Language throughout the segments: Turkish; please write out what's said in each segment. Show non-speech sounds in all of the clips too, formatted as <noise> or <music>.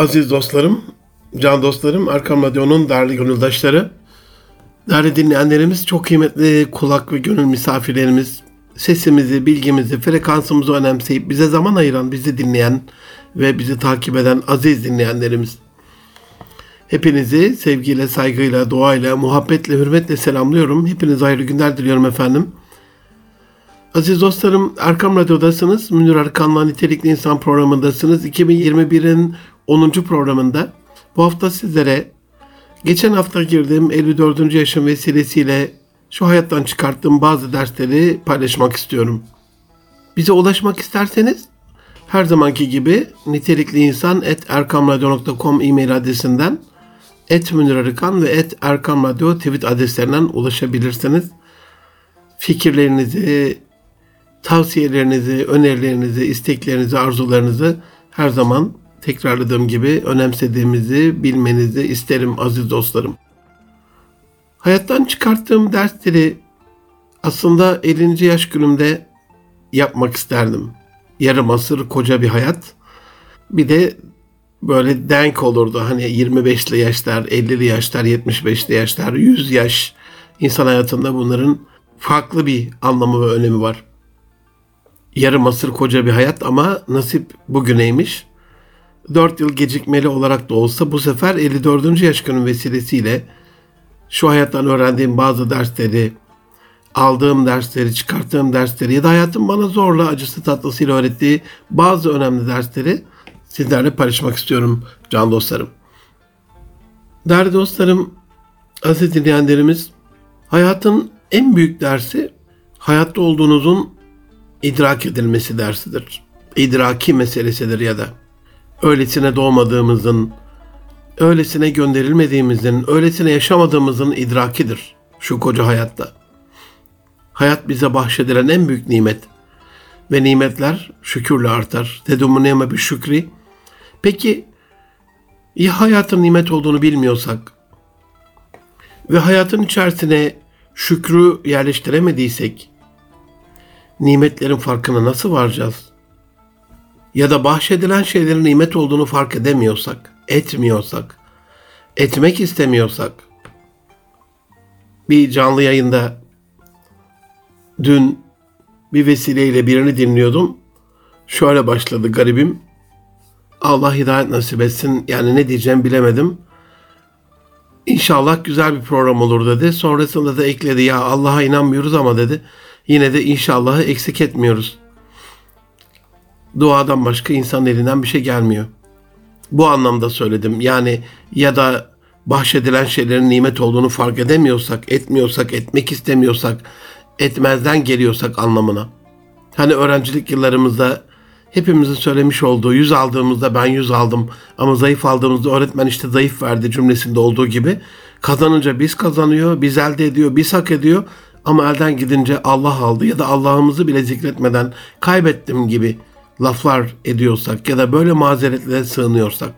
Aziz dostlarım, can dostlarım, Erkam Radyo'nun değerli gönüldaşları, değerli dinleyenlerimiz, çok kıymetli kulak ve gönül misafirlerimiz, sesimizi, bilgimizi, frekansımızı önemseyip bize zaman ayıran, bizi dinleyen ve bizi takip eden aziz dinleyenlerimiz. Hepinizi sevgiyle, saygıyla, duayla, muhabbetle, hürmetle selamlıyorum. Hepinize hayırlı günler diliyorum efendim. Aziz dostlarım, Erkam Radyo'dasınız. Münir Erkan'la Nitelikli İnsan programındasınız. 2021'in 10. programında. Bu hafta sizlere geçen hafta girdiğim 54. yaşım vesilesiyle şu hayattan çıkarttığım bazı dersleri paylaşmak istiyorum. Bize ulaşmak isterseniz her zamanki gibi nitelikli insan et erkamradyo.com e-mail adresinden et Arıkan ve et Erkam Radyo tweet adreslerinden ulaşabilirsiniz. Fikirlerinizi, tavsiyelerinizi, önerilerinizi, isteklerinizi, arzularınızı her zaman tekrarladığım gibi önemsediğimizi bilmenizi isterim aziz dostlarım. Hayattan çıkarttığım dersleri aslında 50. yaş günümde yapmak isterdim. Yarım asır koca bir hayat. Bir de böyle denk olurdu. Hani 25'li yaşlar, 50'li yaşlar, 75'li yaşlar, 100 yaş. insan hayatında bunların farklı bir anlamı ve önemi var. Yarım asır koca bir hayat ama nasip bugüneymiş. 4 yıl gecikmeli olarak da olsa bu sefer 54. yaş günün vesilesiyle şu hayattan öğrendiğim bazı dersleri, aldığım dersleri, çıkarttığım dersleri ya da hayatım bana zorla acısı tatlısıyla öğrettiği bazı önemli dersleri sizlerle paylaşmak istiyorum can dostlarım. Değerli dostlarım, aziz dinleyenlerimiz, hayatın en büyük dersi hayatta olduğunuzun idrak edilmesi dersidir. İdraki meselesidir ya da öylesine doğmadığımızın, öylesine gönderilmediğimizin, öylesine yaşamadığımızın idrakidir şu koca hayatta. Hayat bize bahşedilen en büyük nimet ve nimetler şükürle artar. Tedumu bir şükri. Peki ya hayatın nimet olduğunu bilmiyorsak ve hayatın içerisine şükrü yerleştiremediysek nimetlerin farkına nasıl varacağız? Ya da bahşedilen şeylerin nimet olduğunu fark edemiyorsak, etmiyorsak, etmek istemiyorsak bir canlı yayında dün bir vesileyle birini dinliyordum. Şöyle başladı garibim. Allah hidayet nasip etsin. Yani ne diyeceğim bilemedim. İnşallah güzel bir program olur dedi. Sonrasında da ekledi ya Allah'a inanmıyoruz ama dedi. Yine de inşallahı eksik etmiyoruz. Duadan başka insan elinden bir şey gelmiyor. Bu anlamda söyledim. Yani ya da bahşedilen şeylerin nimet olduğunu fark edemiyorsak, etmiyorsak, etmek istemiyorsak, etmezden geliyorsak anlamına. Hani öğrencilik yıllarımızda hepimizin söylemiş olduğu yüz aldığımızda ben yüz aldım ama zayıf aldığımızda öğretmen işte zayıf verdi cümlesinde olduğu gibi kazanınca biz kazanıyor, biz elde ediyor, biz hak ediyor ama elden gidince Allah aldı ya da Allah'ımızı bile zikretmeden kaybettim gibi laflar ediyorsak ya da böyle mazeretlere sığınıyorsak.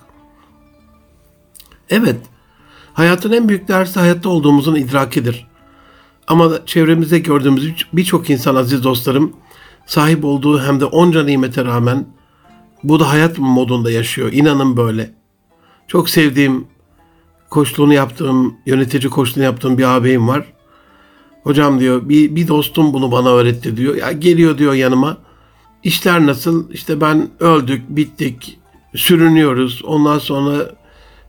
Evet, hayatın en büyük dersi hayatta olduğumuzun idrakidir. Ama çevremizde gördüğümüz birçok insan aziz dostlarım sahip olduğu hem de onca nimete rağmen bu da hayat modunda yaşıyor. İnanın böyle. Çok sevdiğim, koçluğunu yaptığım, yönetici koçluğunu yaptığım bir ağabeyim var. Hocam diyor bir, bir dostum bunu bana öğretti diyor. Ya geliyor diyor yanıma. İşler nasıl? İşte ben öldük, bittik, sürünüyoruz. Ondan sonra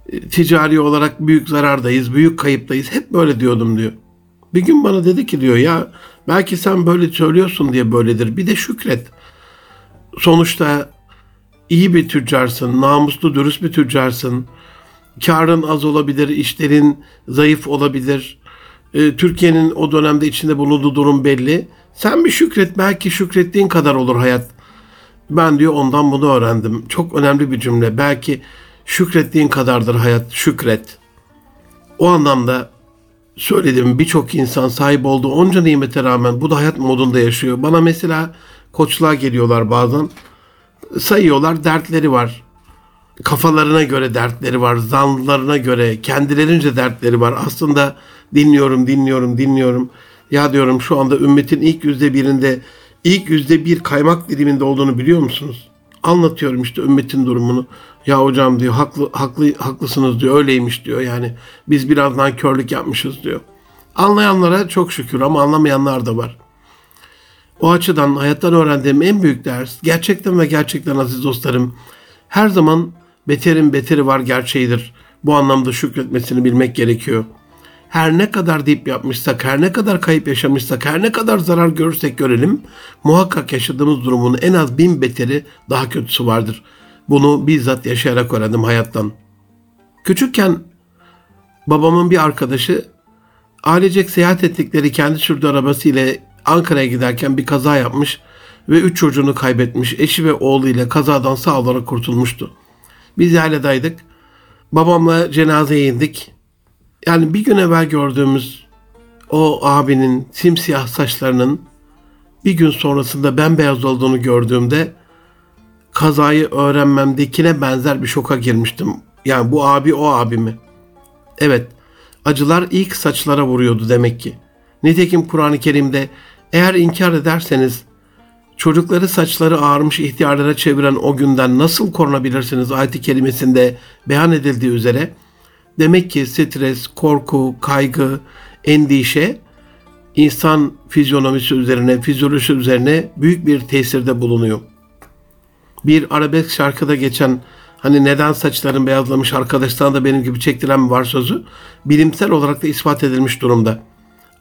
e, ticari olarak büyük zarardayız, büyük kayıptayız. Hep böyle diyordum diyor. Bir gün bana dedi ki diyor ya belki sen böyle söylüyorsun diye böyledir. Bir de şükret. Sonuçta iyi bir tüccarsın, namuslu, dürüst bir tüccarsın. Karın az olabilir, işlerin zayıf olabilir. Ee, Türkiye'nin o dönemde içinde bulunduğu durum belli. Sen bir şükret, belki şükrettiğin kadar olur hayat. Ben diyor ondan bunu öğrendim. Çok önemli bir cümle. Belki şükrettiğin kadardır hayat, şükret. O anlamda söyledim birçok insan sahip olduğu onca nimete rağmen bu da hayat modunda yaşıyor. Bana mesela koçluğa geliyorlar bazen. Sayıyorlar dertleri var. Kafalarına göre dertleri var. Zanlılarına göre kendilerince dertleri var. Aslında dinliyorum, dinliyorum, dinliyorum. Ya diyorum şu anda ümmetin ilk yüzde birinde, ilk yüzde bir kaymak diliminde olduğunu biliyor musunuz? Anlatıyorum işte ümmetin durumunu. Ya hocam diyor haklı, haklı haklısınız diyor öyleymiş diyor yani biz birazdan körlük yapmışız diyor. Anlayanlara çok şükür ama anlamayanlar da var. O açıdan hayattan öğrendiğim en büyük ders gerçekten ve gerçekten aziz dostlarım her zaman beterin beteri var gerçeğidir. Bu anlamda şükretmesini bilmek gerekiyor. Her ne kadar deyip yapmışsak, her ne kadar kayıp yaşamışsak, her ne kadar zarar görürsek görelim, muhakkak yaşadığımız durumun en az bin beteri daha kötüsü vardır. Bunu bizzat yaşayarak öğrendim hayattan. Küçükken babamın bir arkadaşı ailecek seyahat ettikleri kendi sürdüğü arabasıyla Ankara'ya giderken bir kaza yapmış ve üç çocuğunu kaybetmiş. Eşi ve oğlu ile kazadan sağ olarak kurtulmuştu. Biz yayladaydık. Babamla cenazeye indik. Yani bir gün evvel gördüğümüz o abinin simsiyah saçlarının bir gün sonrasında bembeyaz olduğunu gördüğümde kazayı öğrenmemdekine benzer bir şoka girmiştim. Yani bu abi o abi mi? Evet, acılar ilk saçlara vuruyordu demek ki. Nitekim Kur'an-ı Kerim'de eğer inkar ederseniz çocukları saçları ağarmış ihtiyarlara çeviren o günden nasıl korunabilirsiniz ayeti kelimesinde beyan edildiği üzere demek ki stres, korku, kaygı, endişe insan fizyonomisi üzerine, fizyolojisi üzerine büyük bir tesirde bulunuyor. Bir arabesk şarkıda geçen hani neden saçların beyazlamış arkadaştan da benim gibi çektiren mi var sözü bilimsel olarak da ispat edilmiş durumda.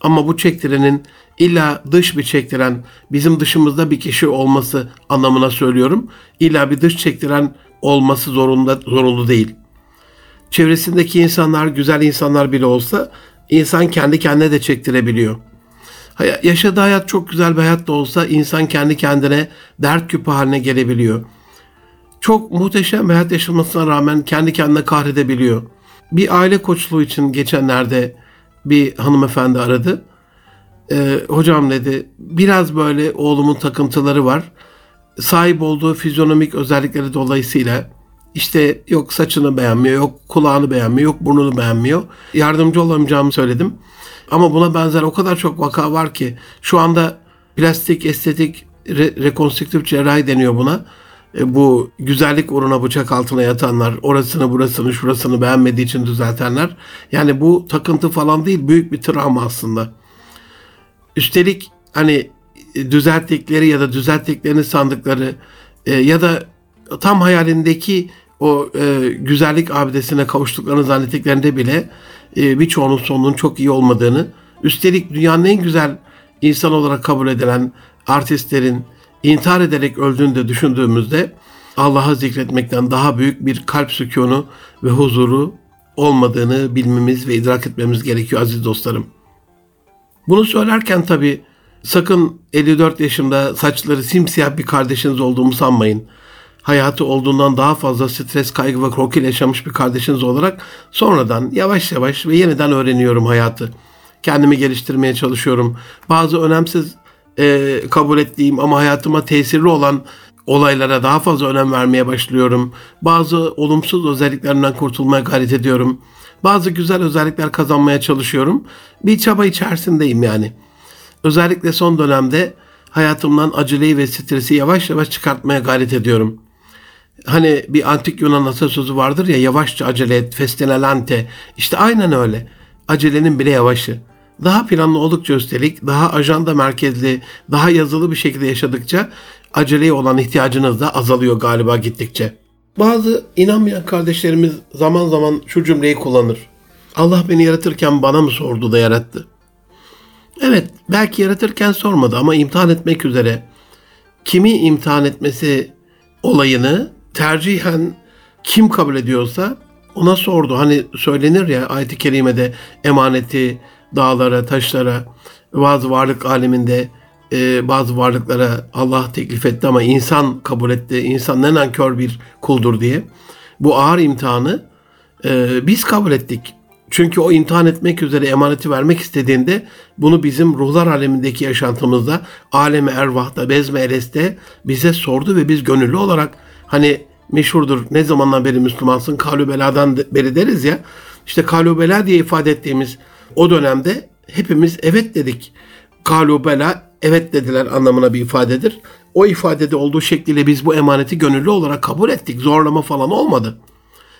Ama bu çektirenin illa dış bir çektiren, bizim dışımızda bir kişi olması anlamına söylüyorum. İlla bir dış çektiren olması zorunda zorunlu değil. Çevresindeki insanlar güzel insanlar bile olsa insan kendi kendine de çektirebiliyor. Yaşadığı hayat çok güzel bir hayat da olsa insan kendi kendine dert küpü haline gelebiliyor. Çok muhteşem bir hayat yaşamasına rağmen kendi kendine kahredebiliyor. Bir aile koçluğu için geçenlerde bir hanımefendi aradı. Ee, hocam dedi biraz böyle oğlumun takıntıları var. Sahip olduğu fizyonomik özellikleri dolayısıyla işte yok saçını beğenmiyor, yok kulağını beğenmiyor, yok burnunu beğenmiyor. Yardımcı olamayacağımı söyledim. Ama buna benzer o kadar çok vaka var ki şu anda plastik, estetik, re- rekonstrüktif cerrahi deniyor buna. E, bu güzellik uğruna bıçak altına yatanlar, orasını burasını şurasını beğenmediği için düzeltenler. Yani bu takıntı falan değil, büyük bir travma aslında. Üstelik hani düzelttikleri ya da düzelttiklerini sandıkları e, ya da tam hayalindeki o e, güzellik abidesine kavuştuklarını zannettiklerinde bile e, birçoğunun sonunun çok iyi olmadığını, üstelik dünyanın en güzel insan olarak kabul edilen artistlerin intihar ederek öldüğünü de düşündüğümüzde Allah'ı zikretmekten daha büyük bir kalp sükunu ve huzuru olmadığını bilmemiz ve idrak etmemiz gerekiyor aziz dostlarım. Bunu söylerken tabi sakın 54 yaşımda saçları simsiyah bir kardeşiniz olduğumu sanmayın hayatı olduğundan daha fazla stres, kaygı ve korku yaşamış bir kardeşiniz olarak sonradan yavaş yavaş ve yeniden öğreniyorum hayatı. Kendimi geliştirmeye çalışıyorum. Bazı önemsiz e, kabul ettiğim ama hayatıma tesirli olan olaylara daha fazla önem vermeye başlıyorum. Bazı olumsuz özelliklerimden kurtulmaya gayret ediyorum. Bazı güzel özellikler kazanmaya çalışıyorum. Bir çaba içerisindeyim yani. Özellikle son dönemde hayatımdan aceleyi ve stresi yavaş yavaş çıkartmaya gayret ediyorum. Hani bir antik Yunan atasözü vardır ya yavaşça acele et, festinelante. İşte aynen öyle. Acelenin bile yavaşı. Daha planlı oldukça üstelik, daha ajanda merkezli, daha yazılı bir şekilde yaşadıkça aceleye olan ihtiyacınız da azalıyor galiba gittikçe. Bazı inanmayan kardeşlerimiz zaman zaman şu cümleyi kullanır. Allah beni yaratırken bana mı sordu da yarattı? Evet, belki yaratırken sormadı ama imtihan etmek üzere kimi imtihan etmesi olayını tercihen kim kabul ediyorsa ona sordu. Hani söylenir ya ayet-i kerimede emaneti dağlara, taşlara, bazı varlık aleminde e, bazı varlıklara Allah teklif etti ama insan kabul etti. İnsan ne nankör bir kuldur diye. Bu ağır imtihanı e, biz kabul ettik. Çünkü o imtihan etmek üzere emaneti vermek istediğinde bunu bizim ruhlar alemindeki yaşantımızda, alemi ervahta, bezme eleste bize sordu ve biz gönüllü olarak Hani meşhurdur ne zamandan beri Müslümansın kalübeladan beri deriz ya. İşte kalübela diye ifade ettiğimiz o dönemde hepimiz evet dedik. Kalübela evet dediler anlamına bir ifadedir. O ifadede olduğu şekliyle biz bu emaneti gönüllü olarak kabul ettik. Zorlama falan olmadı.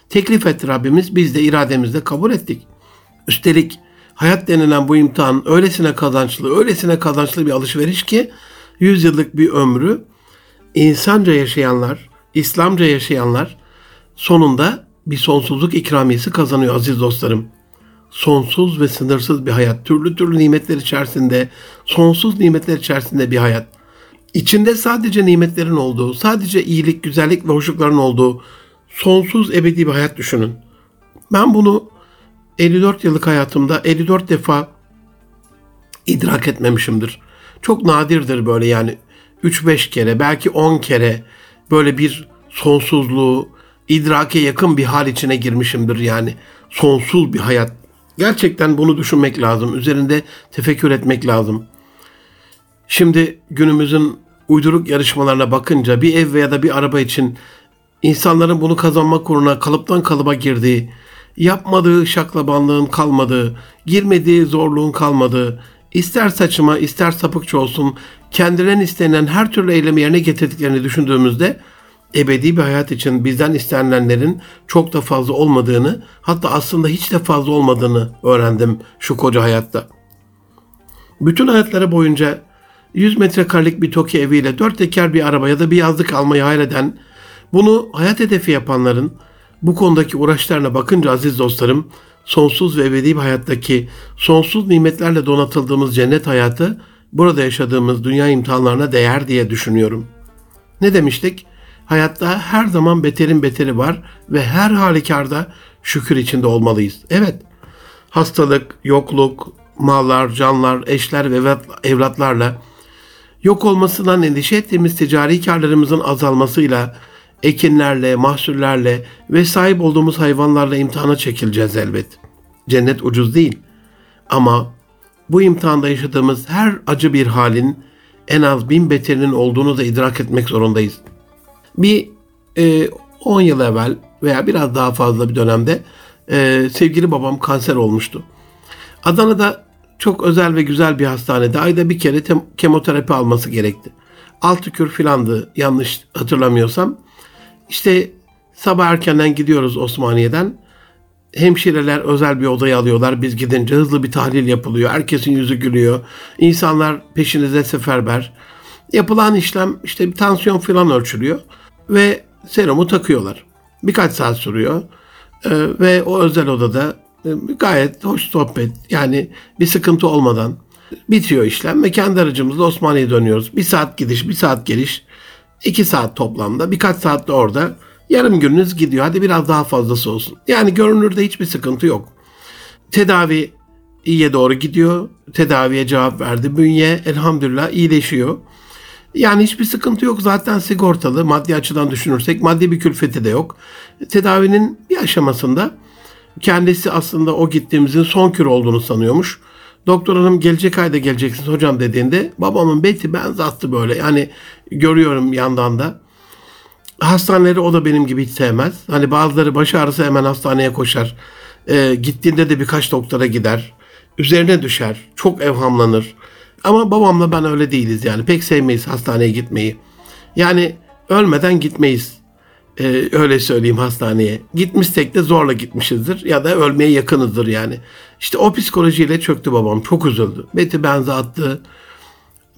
Teklif etti Rabbimiz, biz de irademizle kabul ettik. Üstelik hayat denilen bu imtihan öylesine kazançlı, öylesine kazançlı bir alışveriş ki 100 yıllık bir ömrü insanca yaşayanlar, İslamca yaşayanlar sonunda bir sonsuzluk ikramiyesi kazanıyor aziz dostlarım. Sonsuz ve sınırsız bir hayat. Türlü türlü nimetler içerisinde, sonsuz nimetler içerisinde bir hayat. İçinde sadece nimetlerin olduğu, sadece iyilik, güzellik ve hoşlukların olduğu sonsuz ebedi bir hayat düşünün. Ben bunu 54 yıllık hayatımda 54 defa idrak etmemişimdir. Çok nadirdir böyle yani 3-5 kere belki 10 kere böyle bir sonsuzluğu idrake yakın bir hal içine girmişimdir yani. Sonsuz bir hayat. Gerçekten bunu düşünmek lazım. Üzerinde tefekkür etmek lazım. Şimdi günümüzün uyduruk yarışmalarına bakınca bir ev veya da bir araba için insanların bunu kazanmak uğruna kalıptan kalıba girdiği, yapmadığı şaklabanlığın kalmadığı, girmediği zorluğun kalmadığı, ister saçıma ister sapıkça olsun kendilerinin istenen her türlü eylemi yerine getirdiklerini düşündüğümüzde ebedi bir hayat için bizden istenilenlerin çok da fazla olmadığını hatta aslında hiç de fazla olmadığını öğrendim şu koca hayatta. Bütün hayatları boyunca 100 metrekarelik bir TOKİ eviyle dört teker bir araba ya da bir yazlık almayı hayal eden, bunu hayat hedefi yapanların bu konudaki uğraşlarına bakınca aziz dostlarım, sonsuz ve ebedi bir hayattaki sonsuz nimetlerle donatıldığımız cennet hayatı burada yaşadığımız dünya imtihanlarına değer diye düşünüyorum. Ne demiştik? Hayatta her zaman beterin beteri var ve her halükarda şükür içinde olmalıyız. Evet, hastalık, yokluk, mallar, canlar, eşler ve evlatlarla yok olmasından endişe ettiğimiz ticari karlarımızın azalmasıyla, ekinlerle, mahsullerle ve sahip olduğumuz hayvanlarla imtihana çekileceğiz elbet. Cennet ucuz değil. Ama bu imtihanda yaşadığımız her acı bir halin en az bin beterinin olduğunu da idrak etmek zorundayız. Bir 10 e, yıl evvel veya biraz daha fazla bir dönemde e, sevgili babam kanser olmuştu. Adana'da çok özel ve güzel bir hastanede ayda bir kere tem- kemoterapi alması gerekti. Altı kür filandı yanlış hatırlamıyorsam. İşte sabah erkenden gidiyoruz Osmaniye'den. Hemşireler özel bir odaya alıyorlar. Biz gidince hızlı bir tahlil yapılıyor. Herkesin yüzü gülüyor. İnsanlar peşinize seferber. Yapılan işlem işte bir tansiyon falan ölçülüyor. Ve serumu takıyorlar. Birkaç saat sürüyor. Ee, ve o özel odada e, gayet hoş sohbet yani bir sıkıntı olmadan bitiyor işlem ve kendi aracımızla Osmaniye'ye dönüyoruz. Bir saat gidiş, bir saat geliş, iki saat toplamda, birkaç saat de orada. Yarım gününüz gidiyor. Hadi biraz daha fazlası olsun. Yani görünürde hiçbir sıkıntı yok. Tedavi iyiye doğru gidiyor. Tedaviye cevap verdi. Bünye elhamdülillah iyileşiyor. Yani hiçbir sıkıntı yok. Zaten sigortalı. Maddi açıdan düşünürsek maddi bir külfeti de yok. Tedavinin bir aşamasında kendisi aslında o gittiğimizin son kür olduğunu sanıyormuş. Doktor hanım gelecek ayda geleceksiniz hocam dediğinde babamın beti benz attı böyle. Yani görüyorum yandan da. Hastaneleri o da benim gibi hiç sevmez. Hani bazıları baş ağrısı hemen hastaneye koşar. Ee, gittiğinde de birkaç doktora gider. Üzerine düşer. Çok evhamlanır. Ama babamla ben öyle değiliz yani. Pek sevmeyiz hastaneye gitmeyi. Yani ölmeden gitmeyiz. Ee, öyle söyleyeyim hastaneye. Gitmişsek de zorla gitmişizdir ya da ölmeye yakınızdır yani. İşte o psikolojiyle çöktü babam. Çok üzüldü. Beti benze attı.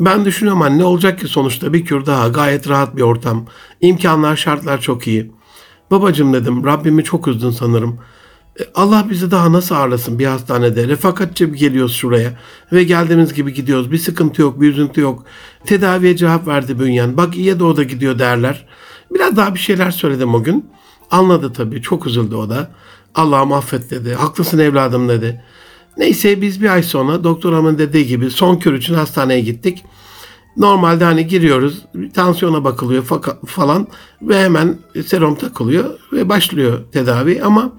Ben düşünüyorum hani ne olacak ki sonuçta bir kür daha gayet rahat bir ortam. İmkanlar şartlar çok iyi. Babacım dedim Rabbimi çok üzdün sanırım. E, Allah bizi daha nasıl ağırlasın bir hastanede. Refakatçi geliyoruz şuraya ve geldiğimiz gibi gidiyoruz. Bir sıkıntı yok, bir üzüntü yok. Tedaviye cevap verdi bünyen. Bak iyiye de o da gidiyor derler. Biraz daha bir şeyler söyledim o gün. Anladı tabii. Çok üzüldü o da. Allah'ım affet dedi. Haklısın evladım dedi. Neyse biz bir ay sonra doktor hanımın dediği gibi son kör için hastaneye gittik. Normalde hani giriyoruz, tansiyona bakılıyor falan ve hemen serum takılıyor ve başlıyor tedavi ama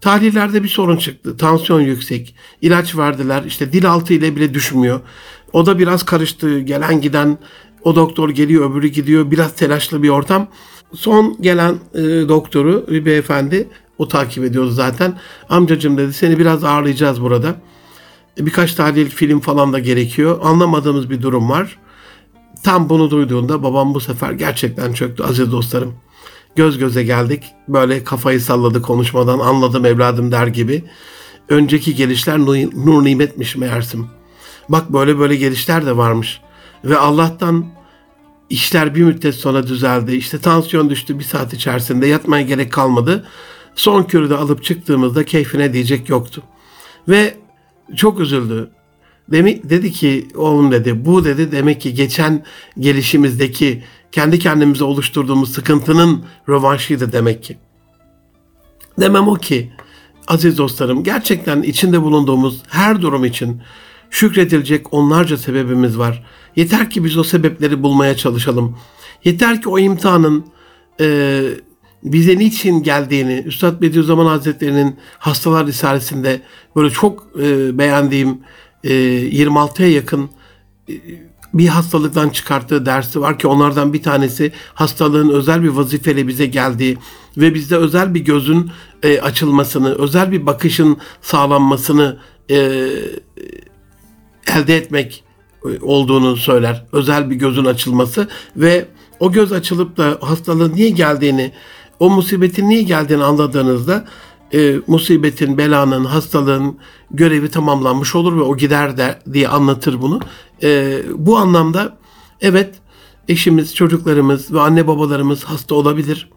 tahlillerde bir sorun çıktı. Tansiyon yüksek, ilaç verdiler işte dil altı ile bile düşmüyor. O da biraz karıştı. Gelen giden o doktor geliyor öbürü gidiyor biraz telaşlı bir ortam. Son gelen e, doktoru bir beyefendi o takip ediyordu zaten. Amcacım dedi seni biraz ağırlayacağız burada. Birkaç tahlil film falan da gerekiyor. Anlamadığımız bir durum var. tam bunu duyduğunda babam bu sefer gerçekten çöktü aziz dostlarım. Göz göze geldik. Böyle kafayı salladı konuşmadan anladım evladım der gibi. Önceki gelişler nur nimetmiş meğersim. Bak böyle böyle gelişler de varmış. Ve Allah'tan işler bir müddet sonra düzeldi. İşte tansiyon düştü bir saat içerisinde yatmaya gerek kalmadı. Son kürü de alıp çıktığımızda keyfine diyecek yoktu. Ve çok üzüldü. Demek dedi ki oğlum dedi bu dedi demek ki geçen gelişimizdeki kendi kendimize oluşturduğumuz sıkıntının rövanşıydı demek ki. Demem o ki aziz dostlarım gerçekten içinde bulunduğumuz her durum için şükredilecek onlarca sebebimiz var. Yeter ki biz o sebepleri bulmaya çalışalım. Yeter ki o imtihanın e, bize niçin geldiğini Üstad Bediüzzaman Hazretleri'nin Hastalar Risalesi'nde böyle çok e, beğendiğim e, 26'ya yakın e, bir hastalıktan çıkarttığı dersi var ki onlardan bir tanesi hastalığın özel bir vazifeyle bize geldiği ve bizde özel bir gözün e, açılmasını, özel bir bakışın sağlanmasını e, elde etmek olduğunu söyler. Özel bir gözün açılması ve o göz açılıp da hastalığın niye geldiğini, o musibetin niye geldiğini anladığınızda e, musibetin, belanın, hastalığın görevi tamamlanmış olur ve o gider der diye anlatır bunu. E, bu anlamda evet eşimiz, çocuklarımız ve anne babalarımız hasta olabilir.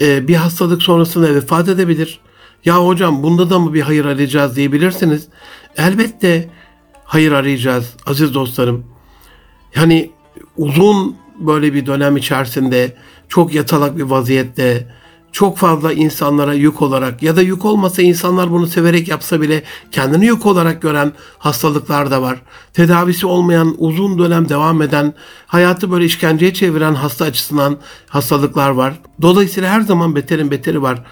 E, bir hastalık sonrasında vefat edebilir. Ya hocam bunda da mı bir hayır arayacağız diyebilirsiniz. Elbette hayır arayacağız aziz dostlarım. Yani uzun böyle bir dönem içerisinde çok yatalak bir vaziyette çok fazla insanlara yük olarak ya da yük olmasa insanlar bunu severek yapsa bile kendini yük olarak gören hastalıklar da var. Tedavisi olmayan, uzun dönem devam eden, hayatı böyle işkenceye çeviren hasta açısından hastalıklar var. Dolayısıyla her zaman beterin beteri var.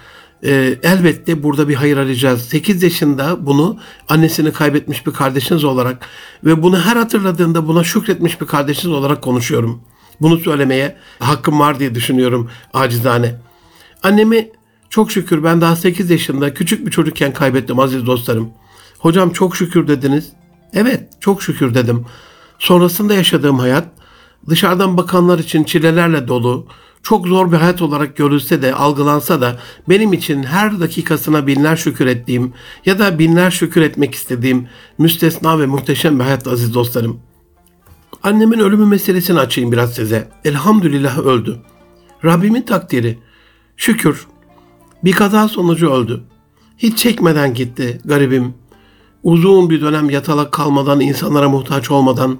Ee, elbette burada bir hayır arayacağız. 8 yaşında bunu annesini kaybetmiş bir kardeşiniz olarak ve bunu her hatırladığında buna şükretmiş bir kardeşiniz olarak konuşuyorum. Bunu söylemeye hakkım var diye düşünüyorum acizane. Annemi çok şükür ben daha 8 yaşında küçük bir çocukken kaybettim aziz dostlarım. Hocam çok şükür dediniz. Evet çok şükür dedim. Sonrasında yaşadığım hayat dışarıdan bakanlar için çilelerle dolu, çok zor bir hayat olarak görülse de, algılansa da benim için her dakikasına binler şükür ettiğim ya da binler şükür etmek istediğim müstesna ve muhteşem bir hayat aziz dostlarım. Annemin ölümü meselesini açayım biraz size. Elhamdülillah öldü. Rabbimin takdiri. Şükür. Bir kaza sonucu öldü. Hiç çekmeden gitti garibim. Uzun bir dönem yatalak kalmadan, insanlara muhtaç olmadan.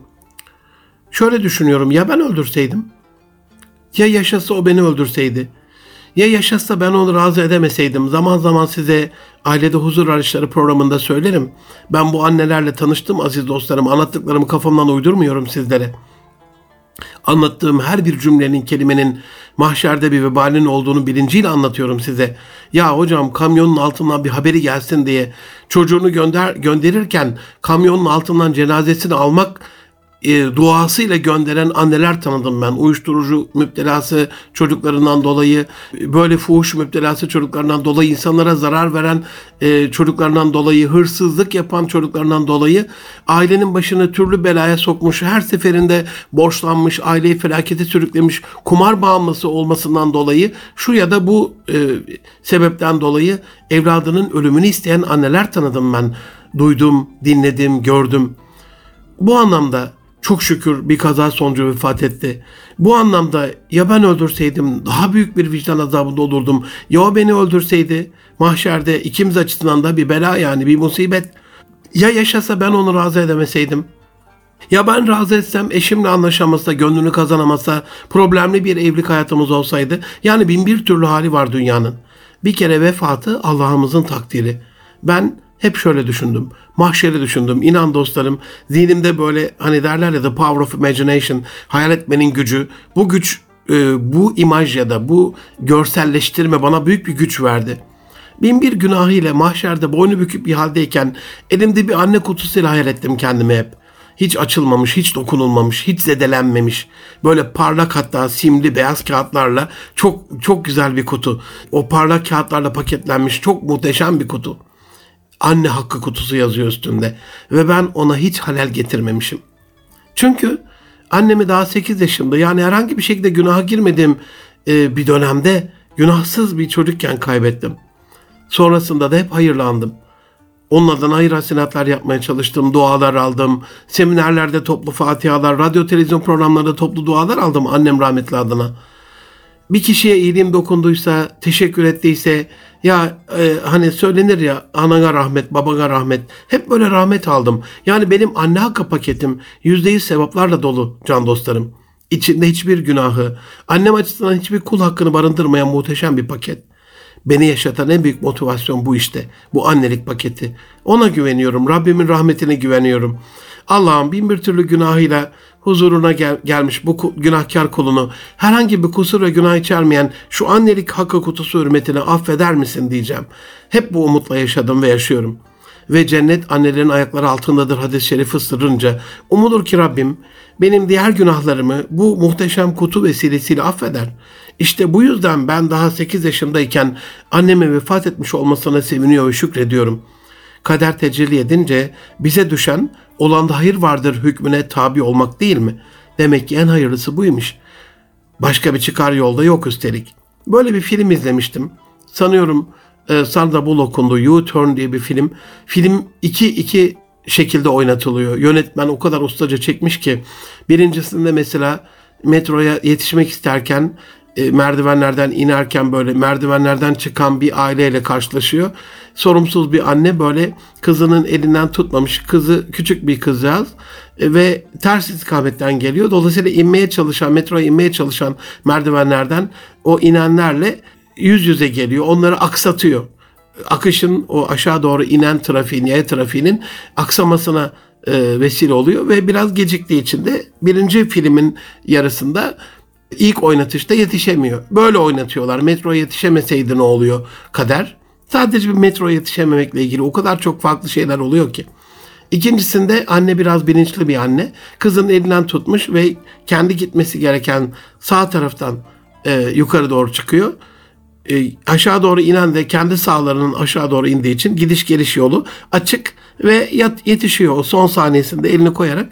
Şöyle düşünüyorum ya ben öldürseydim? Ya yaşasa o beni öldürseydi? Ya yaşasa ben onu razı edemeseydim? Zaman zaman size Ailede Huzur Arayışları programında söylerim. Ben bu annelerle tanıştım aziz dostlarım. Anlattıklarımı kafamdan uydurmuyorum sizlere. Anlattığım her bir cümlenin, kelimenin mahşerde bir vebalin olduğunu bilinciyle anlatıyorum size. Ya hocam kamyonun altından bir haberi gelsin diye çocuğunu gönder gönderirken kamyonun altından cenazesini almak e, duasıyla gönderen anneler tanıdım ben. Uyuşturucu müptelası çocuklarından dolayı, böyle fuhuş müptelası çocuklarından dolayı, insanlara zarar veren e, çocuklarından dolayı, hırsızlık yapan çocuklarından dolayı ailenin başını türlü belaya sokmuş, her seferinde borçlanmış, aileyi felakete sürüklemiş, kumar bağımlısı olmasından dolayı, şu ya da bu e, sebepten dolayı evladının ölümünü isteyen anneler tanıdım ben. Duydum, dinledim, gördüm. Bu anlamda çok şükür bir kaza sonucu vefat etti. Bu anlamda ya ben öldürseydim daha büyük bir vicdan azabında olurdum. Ya o beni öldürseydi mahşerde ikimiz açısından da bir bela yani bir musibet. Ya yaşasa ben onu razı edemeseydim. Ya ben razı etsem eşimle anlaşamasa, gönlünü kazanamasa, problemli bir evlilik hayatımız olsaydı. Yani bin bir türlü hali var dünyanın. Bir kere vefatı Allah'ımızın takdiri. Ben hep şöyle düşündüm. Mahşeri düşündüm. İnan dostlarım zihnimde böyle hani derler ya the power of imagination hayal etmenin gücü. Bu güç e, bu imaj ya da bu görselleştirme bana büyük bir güç verdi. Bin bir günahı mahşerde boynu büküp bir haldeyken elimde bir anne kutusuyla hayal ettim kendimi hep. Hiç açılmamış, hiç dokunulmamış, hiç zedelenmemiş. Böyle parlak hatta simli beyaz kağıtlarla çok çok güzel bir kutu. O parlak kağıtlarla paketlenmiş çok muhteşem bir kutu anne hakkı kutusu yazıyor üstünde ve ben ona hiç halel getirmemişim. Çünkü Annemi daha 8 yaşında yani herhangi bir şekilde günaha girmediğim e, bir dönemde günahsız bir çocukken kaybettim. Sonrasında da hep hayırlandım. Onun adına hayır hasenatlar yapmaya çalıştım, dualar aldım. Seminerlerde toplu fatihalar, radyo televizyon programlarında toplu dualar aldım annem rahmetli adına. Bir kişiye iyiliğim dokunduysa, teşekkür ettiyse, ya e, hani söylenir ya anana rahmet, babana rahmet. Hep böyle rahmet aldım. Yani benim anne hakkı paketim yüzde yüz sevaplarla dolu can dostlarım. İçinde hiçbir günahı, annem açısından hiçbir kul hakkını barındırmayan muhteşem bir paket. Beni yaşatan en büyük motivasyon bu işte. Bu annelik paketi. Ona güveniyorum. Rabbimin rahmetine güveniyorum. Allah'ın bin bir türlü günahıyla huzuruna gel- gelmiş bu günahkar kulunu herhangi bir kusur ve günah içermeyen şu annelik hakkı kutusu hürmetine affeder misin diyeceğim. Hep bu umutla yaşadım ve yaşıyorum. Ve cennet annelerin ayakları altındadır hadis-i şerifi sırrınca. Umudur ki Rabbim benim diğer günahlarımı bu muhteşem kutu vesilesiyle affeder. İşte bu yüzden ben daha 8 yaşındayken anneme vefat etmiş olmasına seviniyor ve şükrediyorum. Kader tecelli edince bize düşen olanda hayır vardır hükmüne tabi olmak değil mi? Demek ki en hayırlısı buymuş. Başka bir çıkar yolda yok üstelik. Böyle bir film izlemiştim. Sanıyorum e, Sandra Bullock'un da U-Turn diye bir film. Film iki, iki şekilde oynatılıyor. Yönetmen o kadar ustaca çekmiş ki birincisinde mesela metroya yetişmek isterken e, merdivenlerden inerken böyle merdivenlerden çıkan bir aileyle karşılaşıyor. Sorumsuz bir anne böyle kızının elinden tutmamış kızı küçük bir kızcağız e, ve ters istikametten geliyor. Dolayısıyla inmeye çalışan metroya inmeye çalışan merdivenlerden o inenlerle yüz yüze geliyor. Onları aksatıyor. Akışın o aşağı doğru inen trafiğin, yaya trafiğinin aksamasına e, vesile oluyor ve biraz geciktiği için de birinci filmin yarısında ilk oynatışta yetişemiyor. Böyle oynatıyorlar. Metro yetişemeseydi ne oluyor kader? Sadece bir metro yetişememekle ilgili o kadar çok farklı şeyler oluyor ki. İkincisinde anne biraz bilinçli bir anne. Kızın elinden tutmuş ve kendi gitmesi gereken sağ taraftan e, yukarı doğru çıkıyor. E, aşağı doğru inen de kendi sağlarının aşağı doğru indiği için gidiş geliş yolu açık ve yat, yetişiyor o son saniyesinde elini koyarak.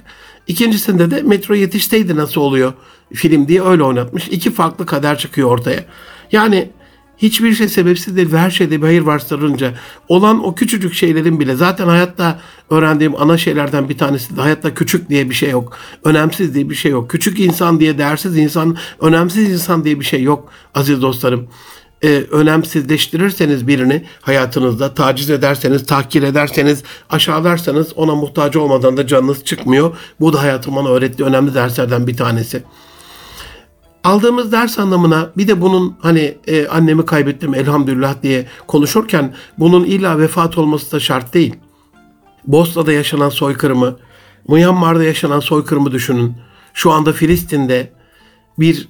İkincisinde de metro yetişseydi nasıl oluyor film diye öyle oynatmış. İki farklı kader çıkıyor ortaya. Yani hiçbir şey sebepsiz değil ve her şeyde bir hayır varsırınca olan o küçücük şeylerin bile zaten hayatta öğrendiğim ana şeylerden bir tanesi de hayatta küçük diye bir şey yok. Önemsiz diye bir şey yok. Küçük insan diye değersiz insan, önemsiz insan diye bir şey yok aziz dostlarım e, önemsizleştirirseniz birini hayatınızda taciz ederseniz, tahkir ederseniz, aşağılarsanız ona muhtaç olmadan da canınız çıkmıyor. Bu da hayatım bana öğrettiği önemli derslerden bir tanesi. Aldığımız ders anlamına bir de bunun hani e, annemi kaybettim elhamdülillah diye konuşurken bunun illa vefat olması da şart değil. Bosna'da yaşanan soykırımı, Myanmar'da yaşanan soykırımı düşünün. Şu anda Filistin'de bir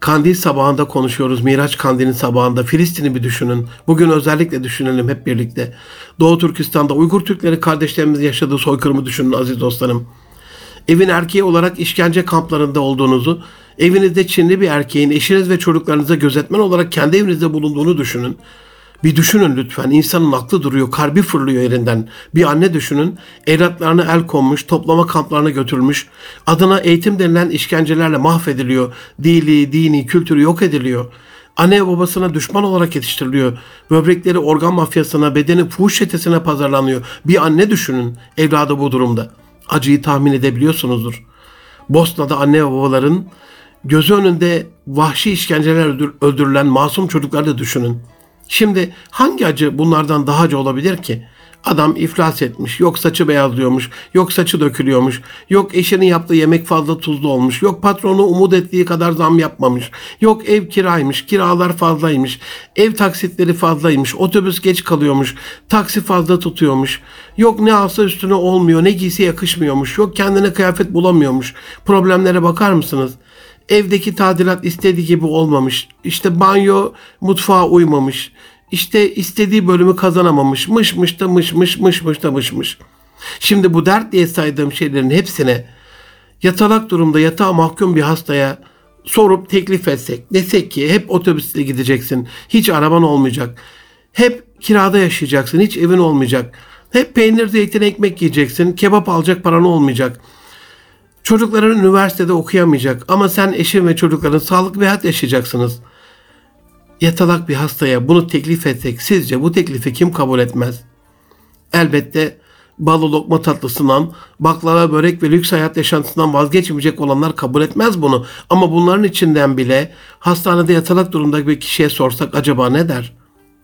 Kandil sabahında konuşuyoruz. Miraç Kandil'in sabahında. Filistin'i bir düşünün. Bugün özellikle düşünelim hep birlikte. Doğu Türkistan'da Uygur Türkleri kardeşlerimiz yaşadığı soykırımı düşünün aziz dostlarım. Evin erkeği olarak işkence kamplarında olduğunuzu, evinizde Çinli bir erkeğin eşiniz ve çocuklarınıza gözetmen olarak kendi evinizde bulunduğunu düşünün. Bir düşünün lütfen. İnsanın aklı duruyor, kalbi fırlıyor yerinden. Bir anne düşünün. Evlatlarına el konmuş, toplama kamplarına götürülmüş. Adına eğitim denilen işkencelerle mahvediliyor. Dili, dini, kültürü yok ediliyor. Anne babasına düşman olarak yetiştiriliyor. Böbrekleri organ mafyasına, bedeni fuhuş çetesine pazarlanıyor. Bir anne düşünün evladı bu durumda. Acıyı tahmin edebiliyorsunuzdur. Bosna'da anne ve babaların gözü önünde vahşi işkenceler öldürülen masum çocukları da düşünün. Şimdi hangi acı bunlardan daha acı olabilir ki? Adam iflas etmiş, yok saçı beyazlıyormuş, yok saçı dökülüyormuş, yok eşinin yaptığı yemek fazla tuzlu olmuş, yok patronu umut ettiği kadar zam yapmamış, yok ev kiraymış, kiralar fazlaymış, ev taksitleri fazlaymış, otobüs geç kalıyormuş, taksi fazla tutuyormuş, yok ne alsa üstüne olmuyor, ne giysi yakışmıyormuş, yok kendine kıyafet bulamıyormuş. Problemlere bakar mısınız? Evdeki tadilat istediği gibi olmamış. İşte banyo mutfağa uymamış. İşte istediği bölümü kazanamamış. Mış mış da mış mış mış mış da mış mış. Şimdi bu dert diye saydığım şeylerin hepsine yatalak durumda yatağa mahkum bir hastaya sorup teklif etsek. Desek ki hep otobüsle gideceksin. Hiç araban olmayacak. Hep kirada yaşayacaksın. Hiç evin olmayacak. Hep peynir, zeytin, ekmek yiyeceksin. Kebap alacak paran olmayacak. Çocukların üniversitede okuyamayacak ama sen eşin ve çocukların sağlıklı bir hayat yaşayacaksınız. Yatalak bir hastaya bunu teklif etsek sizce bu teklifi kim kabul etmez? Elbette balı lokma tatlısından, baklava börek ve lüks hayat yaşantısından vazgeçmeyecek olanlar kabul etmez bunu. Ama bunların içinden bile hastanede yatalak durumda bir kişiye sorsak acaba ne der?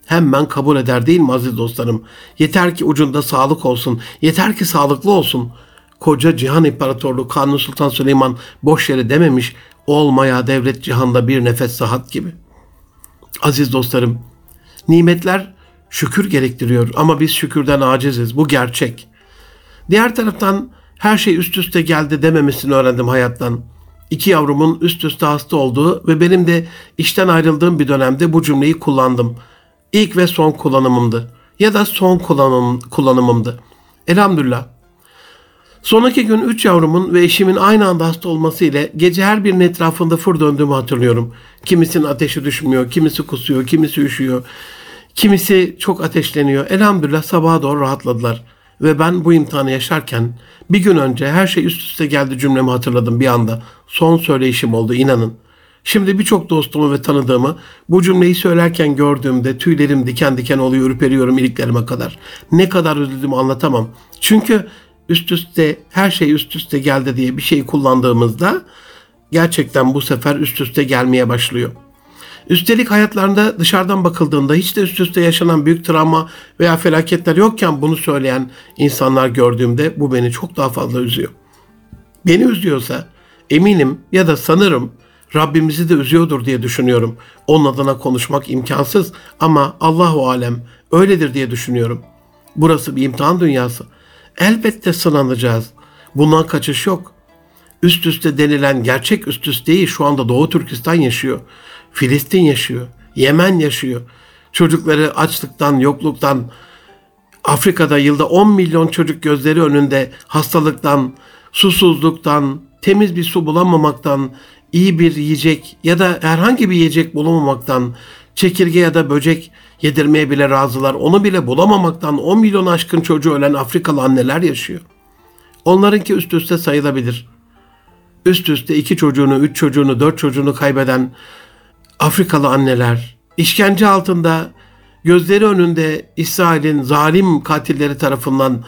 Hemen kabul eder değil mi aziz dostlarım? Yeter ki ucunda sağlık olsun, yeter ki sağlıklı olsun. Koca Cihan İmparatorluğu Kanuni Sultan Süleyman boş yere dememiş, olmaya devlet cihanda bir nefes sahat gibi. Aziz dostlarım, nimetler şükür gerektiriyor ama biz şükürden aciziz. Bu gerçek. Diğer taraftan her şey üst üste geldi dememesini öğrendim hayattan. İki yavrumun üst üste hasta olduğu ve benim de işten ayrıldığım bir dönemde bu cümleyi kullandım. İlk ve son kullanımımdı. Ya da son kullanım, kullanımımdı. Elhamdülillah. Sonraki gün üç yavrumun ve eşimin aynı anda hasta olması ile gece her birinin etrafında fır döndüğümü hatırlıyorum. Kimisinin ateşi düşmüyor, kimisi kusuyor, kimisi üşüyor, kimisi çok ateşleniyor. Elhamdülillah sabaha doğru rahatladılar. Ve ben bu imtihanı yaşarken bir gün önce her şey üst üste geldi cümlemi hatırladım bir anda. Son söyleyişim oldu inanın. Şimdi birçok dostumu ve tanıdığımı bu cümleyi söylerken gördüğümde tüylerim diken diken oluyor, ürperiyorum iliklerime kadar. Ne kadar üzüldüğümü anlatamam. Çünkü üst üste her şey üst üste geldi diye bir şey kullandığımızda gerçekten bu sefer üst üste gelmeye başlıyor. Üstelik hayatlarında dışarıdan bakıldığında hiç de üst üste yaşanan büyük travma veya felaketler yokken bunu söyleyen insanlar gördüğümde bu beni çok daha fazla üzüyor. Beni üzüyorsa eminim ya da sanırım Rabbimizi de üzüyordur diye düşünüyorum. Onun adına konuşmak imkansız ama Allahu alem öyledir diye düşünüyorum. Burası bir imtihan dünyası. Elbette sınanacağız. Bundan kaçış yok. Üst üste denilen gerçek üst üsteyi şu anda Doğu Türkistan yaşıyor. Filistin yaşıyor. Yemen yaşıyor. Çocukları açlıktan, yokluktan, Afrika'da yılda 10 milyon çocuk gözleri önünde hastalıktan, susuzluktan, temiz bir su bulamamaktan, iyi bir yiyecek ya da herhangi bir yiyecek bulamamaktan, çekirge ya da böcek yedirmeye bile razılar. Onu bile bulamamaktan 10 milyon aşkın çocuğu ölen Afrikalı anneler yaşıyor. Onlarınki üst üste sayılabilir. Üst üste iki çocuğunu, üç çocuğunu, dört çocuğunu kaybeden Afrikalı anneler, işkence altında gözleri önünde İsrail'in zalim katilleri tarafından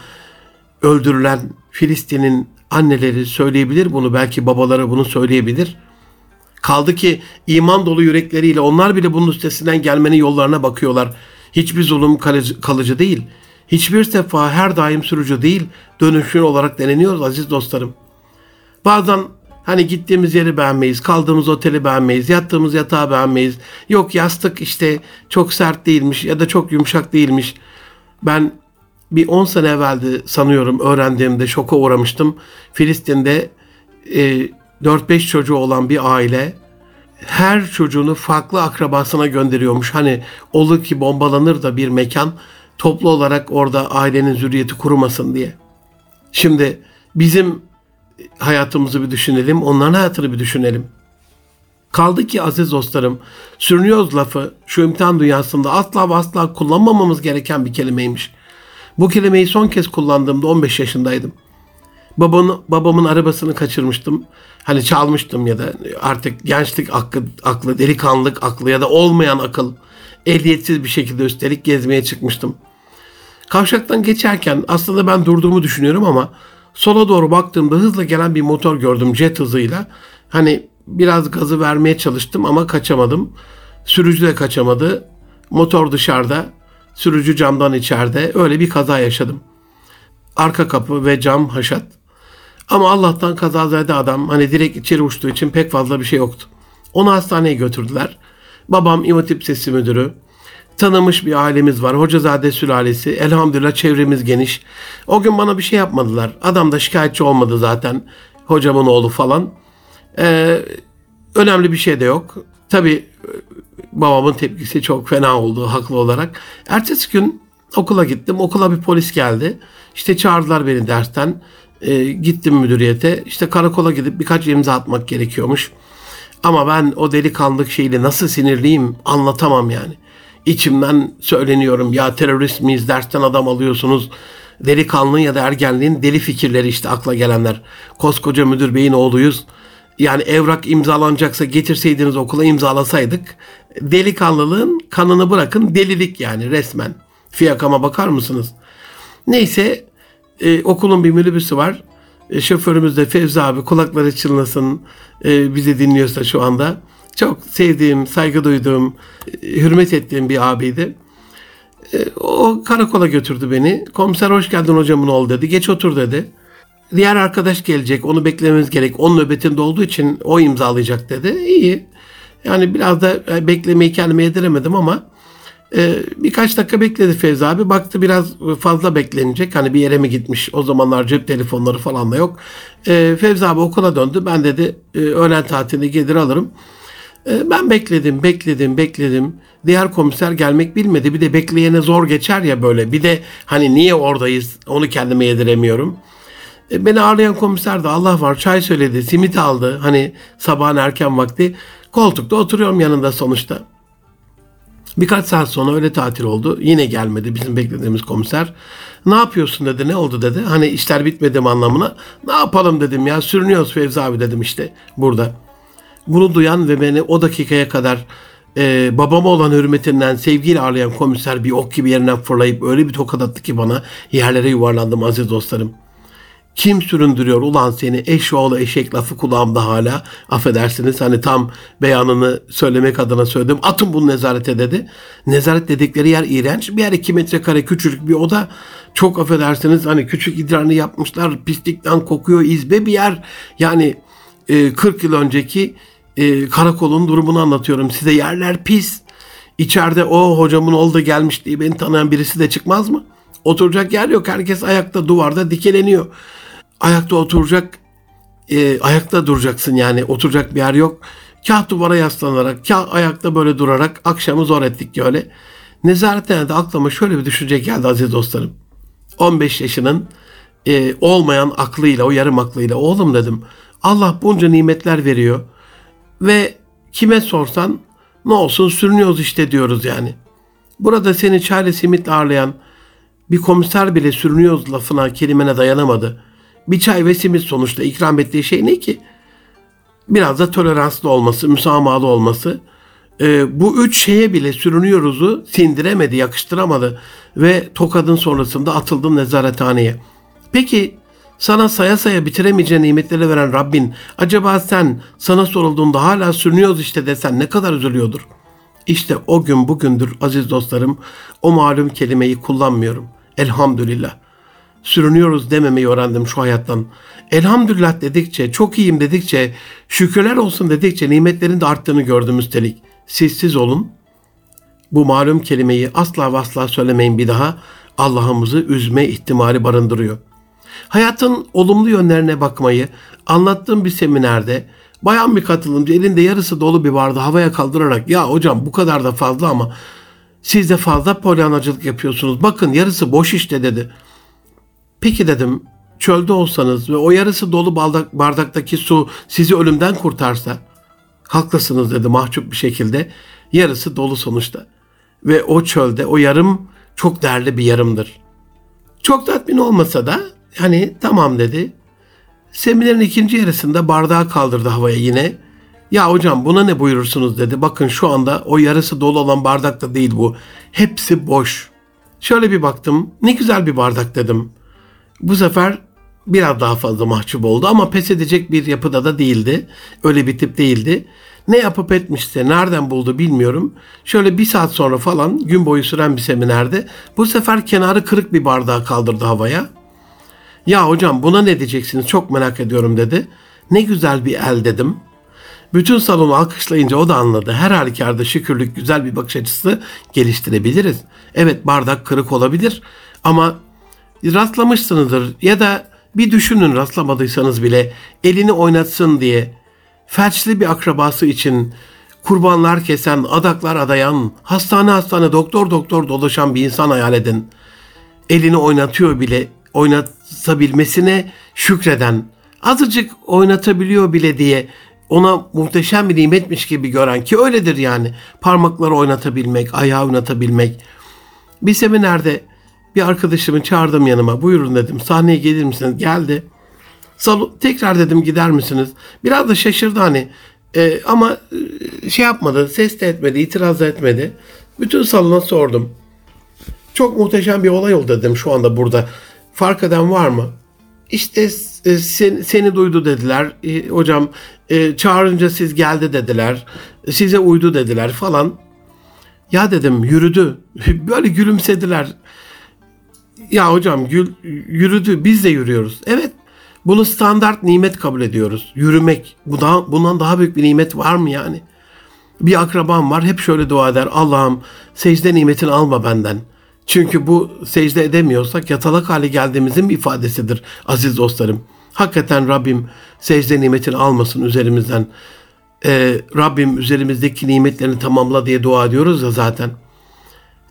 öldürülen Filistin'in anneleri söyleyebilir bunu. Belki babaları bunu söyleyebilir. Kaldı ki iman dolu yürekleriyle onlar bile bunun üstesinden gelmenin yollarına bakıyorlar. Hiçbir zulüm kalıcı, değil. Hiçbir sefa her daim sürücü değil. Dönüşün olarak deneniyoruz aziz dostlarım. Bazen hani gittiğimiz yeri beğenmeyiz, kaldığımız oteli beğenmeyiz, yattığımız yatağı beğenmeyiz. Yok yastık işte çok sert değilmiş ya da çok yumuşak değilmiş. Ben bir 10 sene evveldi sanıyorum öğrendiğimde şoka uğramıştım. Filistin'de e, 4-5 çocuğu olan bir aile her çocuğunu farklı akrabasına gönderiyormuş. Hani olur ki bombalanır da bir mekan toplu olarak orada ailenin zürriyeti kurumasın diye. Şimdi bizim hayatımızı bir düşünelim, onların hayatını bir düşünelim. Kaldı ki aziz dostlarım, sürünüyoruz lafı şu imtihan dünyasında asla ve asla kullanmamamız gereken bir kelimeymiş. Bu kelimeyi son kez kullandığımda 15 yaşındaydım. Babanın, babamın arabasını kaçırmıştım. Hani çalmıştım ya da artık gençlik aklı, aklı, delikanlık aklı ya da olmayan akıl ehliyetsiz bir şekilde üstelik gezmeye çıkmıştım. Kavşaktan geçerken aslında ben durduğumu düşünüyorum ama sola doğru baktığımda hızla gelen bir motor gördüm jet hızıyla. Hani biraz gazı vermeye çalıştım ama kaçamadım. Sürücü de kaçamadı. Motor dışarıda, sürücü camdan içeride. Öyle bir kaza yaşadım. Arka kapı ve cam haşat. Ama Allah'tan kazazade adam hani direkt içeri uçtuğu için pek fazla bir şey yoktu. Onu hastaneye götürdüler. Babam İmam Sesi Müdürü. Tanımış bir ailemiz var. Hocazade sülalesi. Elhamdülillah çevremiz geniş. O gün bana bir şey yapmadılar. Adam da şikayetçi olmadı zaten. Hocamın oğlu falan. Ee, önemli bir şey de yok. Tabii babamın tepkisi çok fena oldu haklı olarak. Ertesi gün okula gittim. Okula bir polis geldi. İşte çağırdılar beni dersten. E, gittim müdüriyete. İşte karakola gidip birkaç imza atmak gerekiyormuş. Ama ben o delikanlık şeyle nasıl sinirliyim anlatamam yani. İçimden söyleniyorum ya terörist miyiz dersten adam alıyorsunuz. Delikanlının ya da ergenliğin deli fikirleri işte akla gelenler. Koskoca müdür beyin oğluyuz. Yani evrak imzalanacaksa getirseydiniz okula imzalasaydık. Delikanlılığın kanını bırakın delilik yani resmen. Fiyakama bakar mısınız? Neyse e, okulun bir minibüsü var. E, şoförümüz de Fevzi abi kulakları çınlasın e, bizi dinliyorsa şu anda. Çok sevdiğim, saygı duyduğum, e, hürmet ettiğim bir abiydi. E, o karakola götürdü beni. Komiser hoş geldin hocamın oğlu dedi. Geç otur dedi. Diğer arkadaş gelecek. Onu beklememiz gerek. Onun nöbetinde olduğu için o imzalayacak dedi. İyi. Yani biraz da e, beklemeyi kendime yediremedim ama e, birkaç dakika bekledi Fevzi abi. Baktı biraz fazla beklenecek. Hani bir yere mi gitmiş? O zamanlar cep telefonları falan da yok. E, Fevzi abi okula döndü. Ben dedi e, öğlen tatilinde gelir alırım. E, ben bekledim, bekledim, bekledim. Diğer komiser gelmek bilmedi. Bir de bekleyene zor geçer ya böyle. Bir de hani niye oradayız onu kendime yediremiyorum. E, beni ağırlayan komiser de Allah var çay söyledi, simit aldı. Hani sabahın erken vakti. Koltukta oturuyorum yanında sonuçta. Birkaç saat sonra öyle tatil oldu. Yine gelmedi bizim beklediğimiz komiser. Ne yapıyorsun dedi. Ne oldu dedi. Hani işler bitmedi mi anlamına. Ne yapalım dedim ya. Sürünüyoruz Fevzi abi dedim işte burada. Bunu duyan ve beni o dakikaya kadar e, babama olan hürmetinden sevgiyle ağırlayan komiser bir ok gibi yerinden fırlayıp öyle bir tokat attı ki bana yerlere yuvarlandım aziz dostlarım. Kim süründürüyor ulan seni eşoğlu eşek lafı kulağımda hala. Affedersiniz hani tam beyanını söylemek adına söyledim. Atın bunu nezarete dedi. Nezaret dedikleri yer iğrenç. Bir yer iki metrekare küçücük bir oda. Çok affedersiniz hani küçük idrarını yapmışlar. Pislikten kokuyor izbe bir yer. Yani e, 40 yıl önceki e, karakolun durumunu anlatıyorum size. Yerler pis. İçeride o hocamın oldu gelmiş diye beni tanıyan birisi de çıkmaz mı? Oturacak yer yok. Herkes ayakta duvarda dikeleniyor. Ayakta oturacak, e, ayakta duracaksın yani oturacak bir yer yok. Kah duvara yaslanarak, kah ayakta böyle durarak akşamı zor ettik ki öyle. Nezaretten de aklıma şöyle bir düşünce geldi aziz dostlarım. 15 yaşının e, olmayan aklıyla, o yarım aklıyla oğlum dedim. Allah bunca nimetler veriyor ve kime sorsan ne olsun sürünüyoruz işte diyoruz yani. Burada seni çare simitle ağırlayan bir komiser bile sürünüyoruz lafına, kelimene dayanamadı. Bir çay ve simit sonuçta ikram ettiği şey ne ki? Biraz da toleranslı olması, müsamahalı olması. Ee, bu üç şeye bile sürünüyoruzu sindiremedi, yakıştıramadı ve tokadın sonrasında atıldı nezarethaneye. Peki sana saya saya bitiremeyeceğin nimetleri veren Rabbin acaba sen sana sorulduğunda hala sürünüyoruz işte desen ne kadar üzülüyordur? İşte o gün bugündür aziz dostlarım o malum kelimeyi kullanmıyorum. Elhamdülillah. Sürünüyoruz dememeyi öğrendim şu hayattan. Elhamdülillah dedikçe, çok iyiyim dedikçe, şükürler olsun dedikçe nimetlerin de arttığını gördüm üstelik. Siz olun. Bu malum kelimeyi asla ve asla söylemeyin bir daha. Allah'ımızı üzme ihtimali barındırıyor. Hayatın olumlu yönlerine bakmayı anlattığım bir seminerde bayan bir katılımcı elinde yarısı dolu bir bardağı havaya kaldırarak ya hocam bu kadar da fazla ama siz de fazla polyanacılık yapıyorsunuz. Bakın yarısı boş işte dedi. Peki dedim çölde olsanız ve o yarısı dolu bardak, bardaktaki su sizi ölümden kurtarsa haklısınız dedi mahcup bir şekilde. Yarısı dolu sonuçta. Ve o çölde o yarım çok değerli bir yarımdır. Çok tatmin olmasa da hani tamam dedi. Seminerin ikinci yarısında bardağı kaldırdı havaya yine. Ya hocam buna ne buyurursunuz dedi. Bakın şu anda o yarısı dolu olan bardak da değil bu. Hepsi boş. Şöyle bir baktım. Ne güzel bir bardak dedim. Bu sefer biraz daha fazla mahcup oldu ama pes edecek bir yapıda da değildi. Öyle bir tip değildi. Ne yapıp etmişse, nereden buldu bilmiyorum. Şöyle bir saat sonra falan gün boyu süren bir seminerde bu sefer kenarı kırık bir bardağı kaldırdı havaya. Ya hocam buna ne diyeceksiniz çok merak ediyorum dedi. Ne güzel bir el dedim. Bütün salonu alkışlayınca o da anladı. Her halükarda şükürlük güzel bir bakış açısı geliştirebiliriz. Evet bardak kırık olabilir ama rastlamışsınızdır ya da bir düşünün rastlamadıysanız bile elini oynatsın diye felçli bir akrabası için kurbanlar kesen, adaklar adayan, hastane hastane doktor doktor dolaşan bir insan hayal edin. Elini oynatıyor bile oynatabilmesine şükreden, azıcık oynatabiliyor bile diye ona muhteşem bir nimetmiş gibi gören ki öyledir yani. Parmakları oynatabilmek, ayağı oynatabilmek. Bir seminerde Bir arkadaşımı çağırdım yanıma. Buyurun dedim. Sahneye gelir misiniz? Geldi. Salon, tekrar dedim gider misiniz? Biraz da şaşırdı hani. E, ama e, şey yapmadı. Ses de etmedi. itiraz da etmedi. Bütün salona sordum. Çok muhteşem bir olay oldu dedim şu anda burada. Fark eden var mı? İşte e, sen, seni duydu dediler. E, hocam e, çağırınca siz geldi dediler. Size uydu dediler falan. Ya dedim yürüdü. <laughs> Böyle gülümsediler. Ya hocam gül, yürüdü biz de yürüyoruz. Evet bunu standart nimet kabul ediyoruz. Yürümek. Bu bundan daha büyük bir nimet var mı yani? Bir akrabam var hep şöyle dua eder. Allah'ım secde nimetini alma benden. Çünkü bu secde edemiyorsak yatalak hale geldiğimizin bir ifadesidir aziz dostlarım. Hakikaten Rabbim secde nimetini almasın üzerimizden. Ee, Rabbim üzerimizdeki nimetlerini tamamla diye dua ediyoruz ya zaten.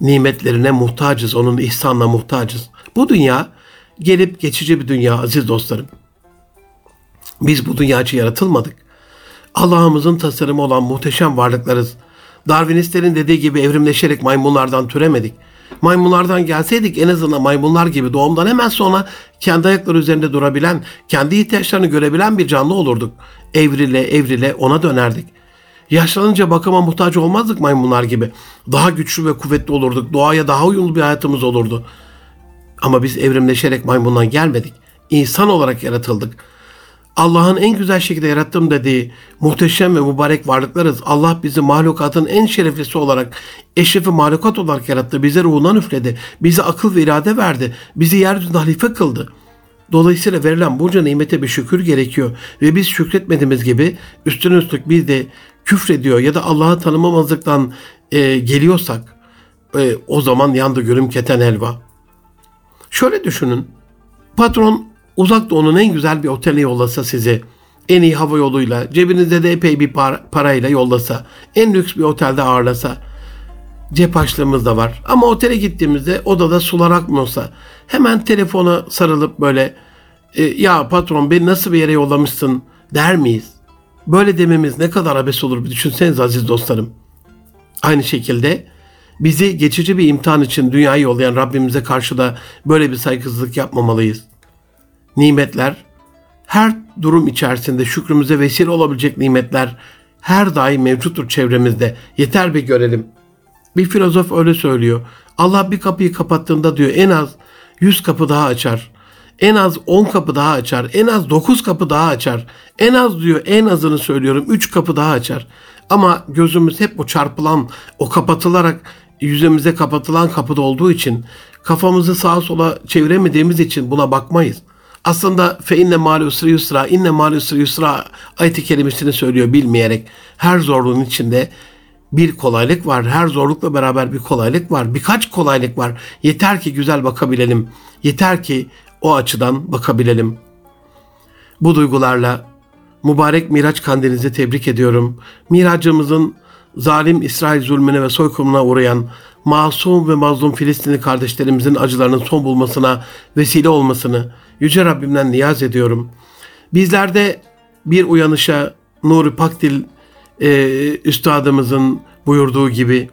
Nimetlerine muhtacız, onun ihsanla muhtacız. Bu dünya gelip geçici bir dünya aziz dostlarım. Biz bu dünya için yaratılmadık. Allah'ımızın tasarımı olan muhteşem varlıklarız. Darwinistlerin dediği gibi evrimleşerek maymunlardan türemedik. Maymunlardan gelseydik en azından maymunlar gibi doğumdan hemen sonra kendi ayakları üzerinde durabilen, kendi ihtiyaçlarını görebilen bir canlı olurduk. Evrile evrile ona dönerdik. Yaşlanınca bakıma muhtaç olmazdık maymunlar gibi. Daha güçlü ve kuvvetli olurduk. Doğaya daha uyumlu bir hayatımız olurdu. Ama biz evrimleşerek maymundan gelmedik. İnsan olarak yaratıldık. Allah'ın en güzel şekilde yarattım dediği muhteşem ve mübarek varlıklarız. Allah bizi mahlukatın en şereflisi olarak, eşrefi mahlukat olarak yarattı. Bize ruhundan üfledi. Bize akıl ve irade verdi. Bizi yeryüzünde halife kıldı. Dolayısıyla verilen bunca nimete bir şükür gerekiyor. Ve biz şükretmediğimiz gibi üstüne üstlük biz de küfrediyor ya da Allah'ı tanımamazlıktan e, geliyorsak e, o zaman yandı gülüm keten helva. Şöyle düşünün. Patron uzak doğunun en güzel bir otele yollasa sizi, en iyi hava yoluyla, cebinizde de epey bir par- parayla yollasa, en lüks bir otelde ağırlasa, cep harçlığımız da var. Ama otele gittiğimizde odada sular akmıyorsa hemen telefona sarılıp böyle e, ya patron beni nasıl bir yere yollamışsın der miyiz? Böyle dememiz ne kadar abes olur bir düşünseniz aziz dostlarım. Aynı şekilde bizi geçici bir imtihan için dünyayı yollayan Rabbimize karşı da böyle bir saygısızlık yapmamalıyız nimetler, her durum içerisinde şükrümüze vesile olabilecek nimetler her daim mevcuttur çevremizde. Yeter bir görelim. Bir filozof öyle söylüyor. Allah bir kapıyı kapattığında diyor en az 100 kapı daha açar. En az 10 kapı daha açar. En az 9 kapı daha açar. En az diyor en azını söylüyorum 3 kapı daha açar. Ama gözümüz hep o çarpılan, o kapatılarak yüzümüze kapatılan kapıda olduğu için kafamızı sağa sola çeviremediğimiz için buna bakmayız. Aslında fe inne mal usri yusra, inne mal usri yusra ayeti kelimesini söylüyor bilmeyerek. Her zorluğun içinde bir kolaylık var. Her zorlukla beraber bir kolaylık var. Birkaç kolaylık var. Yeter ki güzel bakabilelim. Yeter ki o açıdan bakabilelim. Bu duygularla mübarek Miraç kandilinizi tebrik ediyorum. Miracımızın zalim İsrail zulmüne ve soykırımına uğrayan masum ve mazlum Filistinli kardeşlerimizin acılarının son bulmasına vesile olmasını Yüce Rabbimden niyaz ediyorum. Bizlerde bir uyanışa Nuri Pakdil e, üstadımızın buyurduğu gibi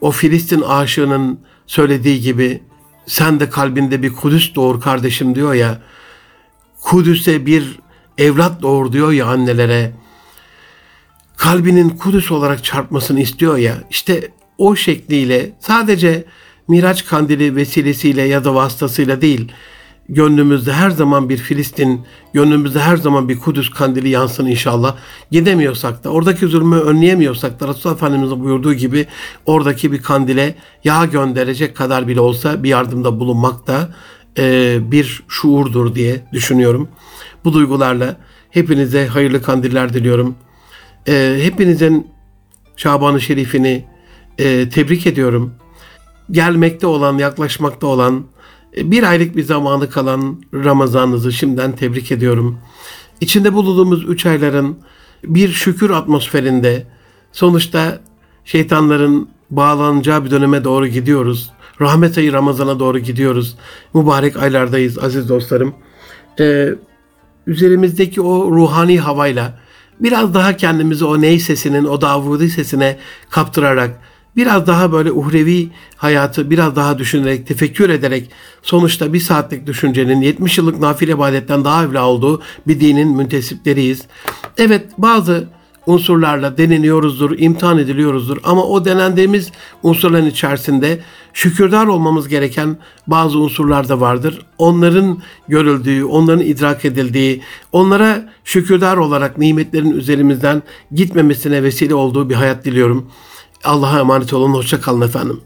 o Filistin aşığının söylediği gibi sen de kalbinde bir Kudüs doğur kardeşim diyor ya Kudüs'e bir evlat doğur diyor ya annelere kalbinin Kudüs olarak çarpmasını istiyor ya işte o şekliyle sadece Miraç kandili vesilesiyle ya da vasıtasıyla değil gönlümüzde her zaman bir Filistin, gönlümüzde her zaman bir Kudüs kandili yansın inşallah. Gidemiyorsak da, oradaki zulmü önleyemiyorsak da Resulullah Efendimiz'in buyurduğu gibi oradaki bir kandile yağ gönderecek kadar bile olsa bir yardımda bulunmak da e, bir şuurdur diye düşünüyorum. Bu duygularla hepinize hayırlı kandiller diliyorum. E, hepinizin Şaban-ı Şerif'ini e, tebrik ediyorum. Gelmekte olan, yaklaşmakta olan e, bir aylık bir zamanı kalan Ramazanınızı şimdiden tebrik ediyorum. İçinde bulunduğumuz üç ayların bir şükür atmosferinde sonuçta şeytanların bağlanacağı bir döneme doğru gidiyoruz. Rahmet ayı Ramazan'a doğru gidiyoruz. Mübarek aylardayız aziz dostlarım. Ee, üzerimizdeki o ruhani havayla biraz daha kendimizi o ney sesinin, o Davudi sesine kaptırarak biraz daha böyle uhrevi hayatı biraz daha düşünerek, tefekkür ederek sonuçta bir saatlik düşüncenin 70 yıllık nafile ibadetten daha evla olduğu bir dinin müntesipleriyiz. Evet bazı unsurlarla deneniyoruzdur, imtihan ediliyoruzdur. Ama o denendiğimiz unsurların içerisinde şükürdar olmamız gereken bazı unsurlar da vardır. Onların görüldüğü, onların idrak edildiği, onlara şükürdar olarak nimetlerin üzerimizden gitmemesine vesile olduğu bir hayat diliyorum. Allah'a emanet olun. Hoşça kalın efendim.